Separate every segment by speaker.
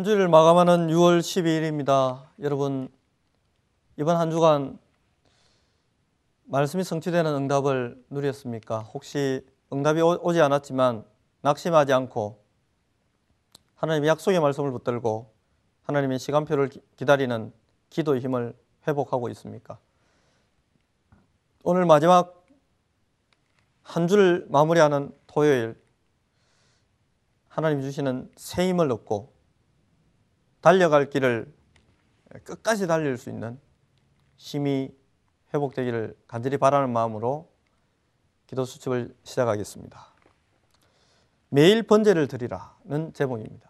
Speaker 1: 한 주를 마감하는 6월 12일입니다. 여러분 이번 한 주간 말씀이 성취되는 응답을 누렸습니까? 혹시 응답이 오- 오지 않았지만 낙심하지 않고 하나님의 약속의 말씀을 붙들고 하나님의 시간표를 기- 기다리는 기도의 힘을 회복하고 있습니까? 오늘 마지막 한 주를 마무리하는 토요일 하나님 주시는 새 힘을 얻고 달려갈 길을 끝까지 달릴 수 있는 힘이 회복되기를 간절히 바라는 마음으로 기도 수첩을 시작하겠습니다. 매일 번제를 드리라는 제목입니다.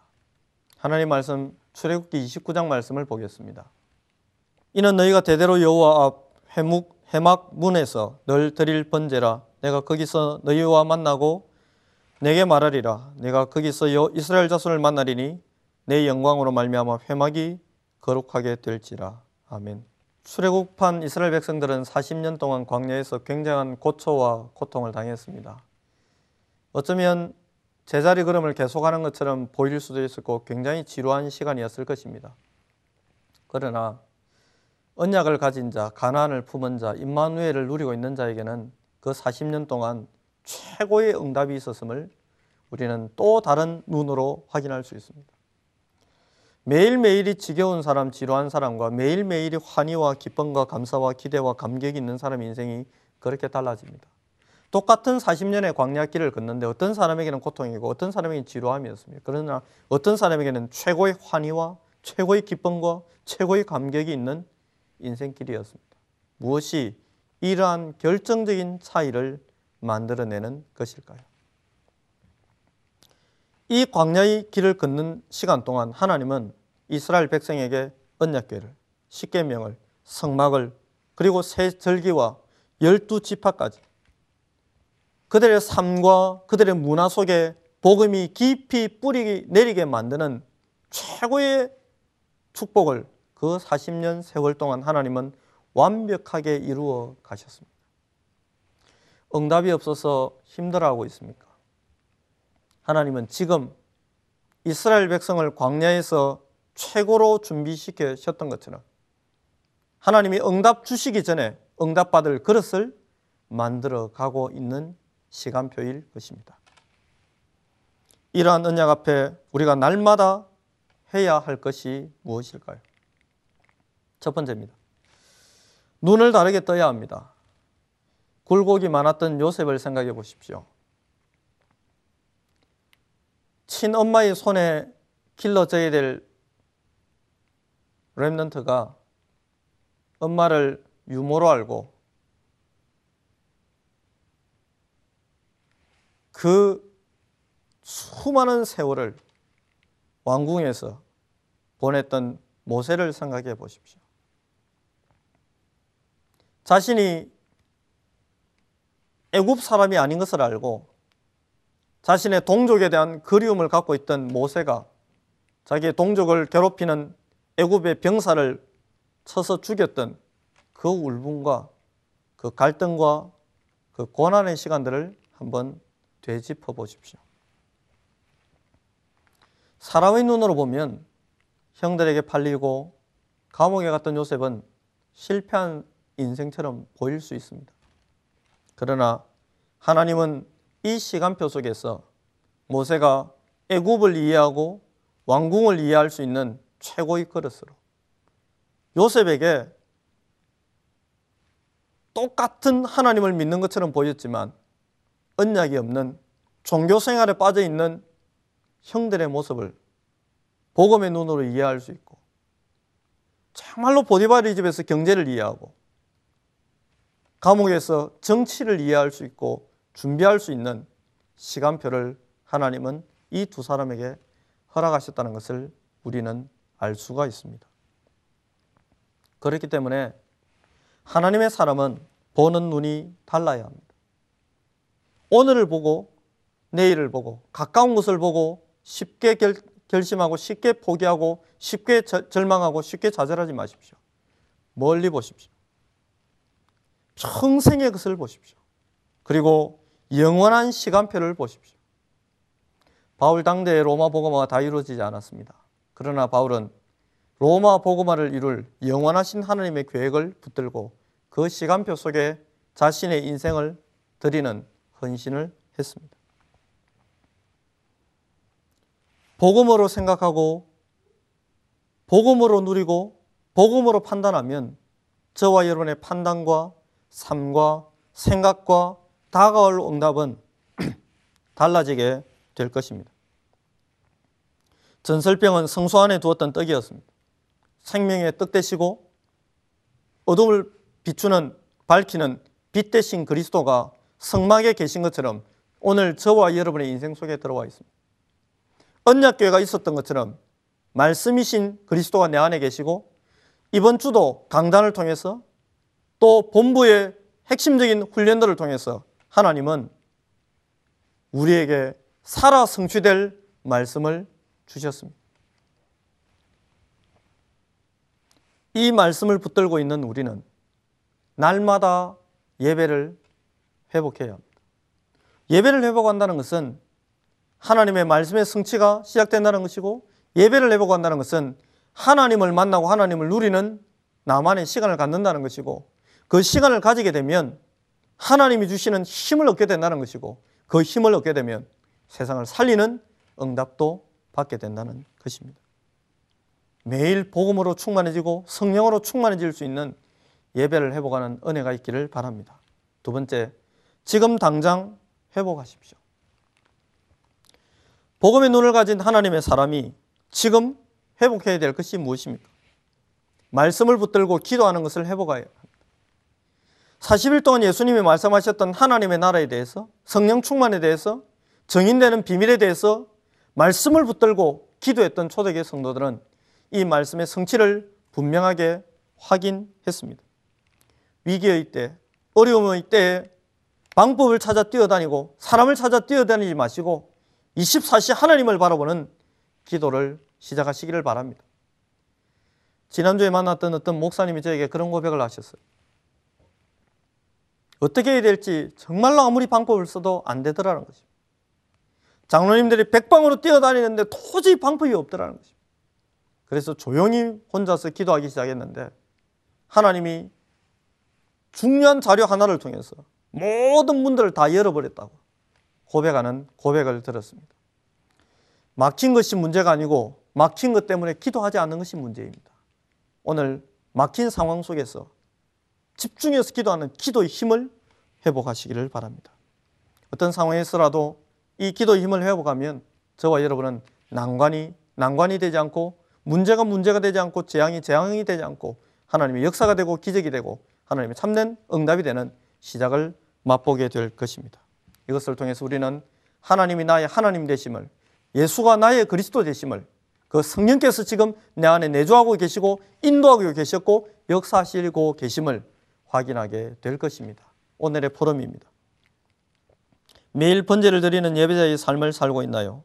Speaker 1: 하나님 말씀 출애굽기 29장 말씀을 보겠습니다. 이는 너희가 대대로 여호와 앞 회묵 해막 문에서 늘 드릴 번제라 내가 거기서 너희와 만나고 내게 말하리라 내가 거기서 여 이스라엘 자손을 만나리니 내 영광으로 말미암아 회막이 거룩하게 될지라 아멘. 출애굽한 이스라엘 백성들은 40년 동안 광야에서 굉장한 고초와 고통을 당했습니다. 어쩌면 제자리 걸음을 계속하는 것처럼 보일 수도 있었고 굉장히 지루한 시간이었을 것입니다. 그러나 언약을 가진 자, 가나안을 품은 자, 임마누엘을 누리고 있는 자에게는 그 40년 동안 최고의 응답이 있었음을 우리는 또 다른 눈으로 확인할 수 있습니다. 매일매일이 지겨운 사람, 지루한 사람과 매일매일이 환희와 기쁨과 감사와 기대와 감격이 있는 사람의 인생이 그렇게 달라집니다. 똑같은 40년의 광야길을 걷는데 어떤 사람에게는 고통이고 어떤 사람에게는 지루함이었습니다. 그러나 어떤 사람에게는 최고의 환희와 최고의 기쁨과 최고의 감격이 있는 인생길이었습니다. 무엇이 이러한 결정적인 차이를 만들어내는 것일까요? 이 광야의 길을 걷는 시간 동안 하나님은 이스라엘 백성에게 언약궤를, 십계명을, 성막을 그리고 새 절기와 열두 지파까지 그들의 삶과 그들의 문화 속에 복음이 깊이 뿌리 내리게 만드는 최고의 축복을 그 40년 세월 동안 하나님은 완벽하게 이루어 가셨습니다. 응답이 없어서 힘들어하고 있습니까? 하나님은 지금 이스라엘 백성을 광야에서 최고로 준비시키셨던 것처럼 하나님이 응답 주시기 전에 응답받을 그릇을 만들어 가고 있는 시간표일 것입니다. 이러한 언약 앞에 우리가 날마다 해야 할 것이 무엇일까요? 첫 번째입니다. 눈을 다르게 떠야 합니다. 굴곡이 많았던 요셉을 생각해 보십시오. 친엄마의 손에 길러져야 될 렘넌트가 엄마를 유모로 알고 그 수많은 세월을 왕궁에서 보냈던 모세를 생각해 보십시오. 자신이 애굽 사람이 아닌 것을 알고 자신의 동족에 대한 그리움을 갖고 있던 모세가 자기의 동족을 괴롭히는 애굽의 병사를 쳐서 죽였던 그 울분과 그 갈등과 그 고난의 시간들을 한번 되짚어 보십시오. 사람의 눈으로 보면 형들에게 팔리고 감옥에 갔던 요셉은 실패한 인생처럼 보일 수 있습니다. 그러나 하나님은 이 시간표 속에서 모세가 애굽을 이해하고 왕궁을 이해할 수 있는 최고의 그릇으로. 요셉에게 똑같은 하나님을 믿는 것처럼 보였지만 언약이 없는 종교 생활에 빠져 있는 형들의 모습을 복음의 눈으로 이해할 수 있고 정말로 보디바리 집에서 경제를 이해하고 감옥에서 정치를 이해할 수 있고 준비할 수 있는 시간표를 하나님은 이 두 사람에게 허락하셨다는 것을 우리는 알 수가 있습니다. 그렇기 때문에 하나님의 사람은 보는 눈이 달라야 합니다. 오늘을 보고 내일을 보고 가까운 것을 보고 쉽게 결, 결심하고 쉽게 포기하고 쉽게 저, 절망하고 쉽게 좌절하지 마십시오. 멀리 보십시오. 평생의 것을 보십시오. 그리고 영원한 시간표를 보십시오. 바울 당대의 로마 복음화가 다 이루어지지 않았습니다. 그러나 바울은 로마 복음화를 이룰 영원하신 하나님의 계획을 붙들고 그 시간표 속에 자신의 인생을 드리는 헌신을 했습니다. 복음으로 생각하고 복음으로 누리고 복음으로 판단하면 저와 여러분의 판단과 삶과 생각과 다가올 응답은 달라지게 될 것입니다. 전설병은 성소 안에 두었던 떡이었습니다. 생명의 떡 되시고 어둠을 비추는 밝히는 빛 대신 그리스도가 성막에 계신 것처럼 오늘 저와 여러분의 인생 속에 들어와 있습니다. 언약교회가 있었던 것처럼 말씀이신 그리스도가 내 안에 계시고 이번 주도 강단을 통해서 또 본부의 핵심적인 훈련들을 통해서 하나님은 우리에게 살아 성취될 말씀을 주셨습니다. 이 말씀을 붙들고 있는 우리는 날마다 예배를 회복해야 합니다. 예배를 회복한다는 것은 하나님의 말씀의 성취가 시작된다는 것이고 예배를 회복한다는 것은 하나님을 만나고 하나님을 누리는 나만의 시간을 갖는다는 것이고 그 시간을 가지게 되면 하나님이 주시는 힘을 얻게 된다는 것이고 그 힘을 얻게 되면 세상을 살리는 응답도 받게 된다는 것입니다. 매일 복음으로 충만해지고 성령으로 충만해질 수 있는 예배를 회복하는 은혜가 있기를 바랍니다. 두 번째, 지금 당장 회복하십시오. 복음의 눈을 가진 하나님의 사람이 지금 회복해야 될 것이 무엇입니까? 말씀을 붙들고 기도하는 것을 회복해야 합니다. 40일 동안 예수님이 말씀하셨던 하나님의 나라에 대해서 성령 충만에 대해서 정인되는 비밀에 대해서 말씀을 붙들고 기도했던 초대교회 성도들은 이 말씀의 성취를 분명하게 확인했습니다. 위기의 때, 어려움의 때에 방법을 찾아 뛰어다니고 사람을 찾아 뛰어다니지 마시고 24시 하나님을 바라보는 기도를 시작하시기를 바랍니다. 지난주에 만났던 어떤 목사님이 저에게 그런 고백을 하셨어요. 어떻게 해야 될지 정말로 아무리 방법을 써도 안 되더라는 것입니다. 장로님들이 백방으로 뛰어다니는데 도저히 방법이 없더라는 것입니다. 그래서 조용히 혼자서 기도하기 시작했는데 하나님이 중요한 자료 하나를 통해서 모든 문들을 다 열어버렸다고 고백하는 고백을 들었습니다. 막힌 것이 문제가 아니고 막힌 것 때문에 기도하지 않는 것이 문제입니다. 오늘 막힌 상황 속에서 집중해서 기도하는 기도의 힘을 회복하시기를 바랍니다. 어떤 상황에서라도 이 기도의 힘을 회복하면 저와 여러분은 난관이 난관이 되지 않고 문제가 문제가 되지 않고 재앙이 재앙이 되지 않고 하나님의 역사가 되고 기적이 되고 하나님의 참된 응답이 되는 시작을 맛보게 될 것입니다. 이것을 통해서 우리는 하나님이 나의 하나님 되심을 예수가 나의 그리스도 되심을 그 성령께서 지금 내 안에 내주하고 계시고 인도하고 계셨고 역사하시고 계심을 확인하게 될 것입니다. 오늘의 포럼입니다. 매일 번제를 드리는 예배자의 삶을 살고 있나요?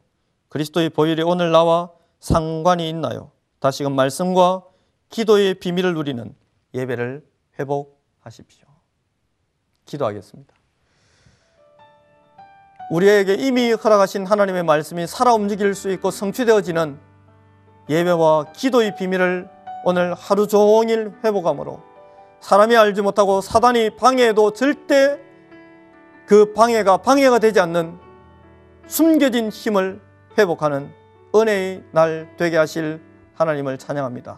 Speaker 1: 그리스도의 보혈이 오늘 나와 상관이 있나요? 다시금 말씀과 기도의 비밀을 누리는 예배를 회복하십시오. 기도하겠습니다. 우리에게 이미 허락하신 하나님의 말씀이 살아 움직일 수 있고 성취되어지는 예배와 기도의 비밀을 오늘 하루 종일 회복함으로 사람이 알지 못하고 사단이 방해해도 절대 그 방해가 방해가 되지 않는 숨겨진 힘을 회복하는 은혜의 날 되게 하실 하나님을 찬양합니다.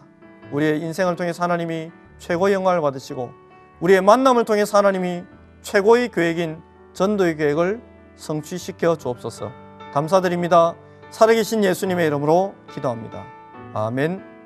Speaker 1: 우리의 인생을 통해서 하나님이 최고의 영광을 받으시고 우리의 만남을 통해서 하나님이 최고의 계획인 전도의 계획을 성취시켜 주옵소서. 감사드립니다. 살아계신 예수님의 이름으로 기도합니다. 아멘.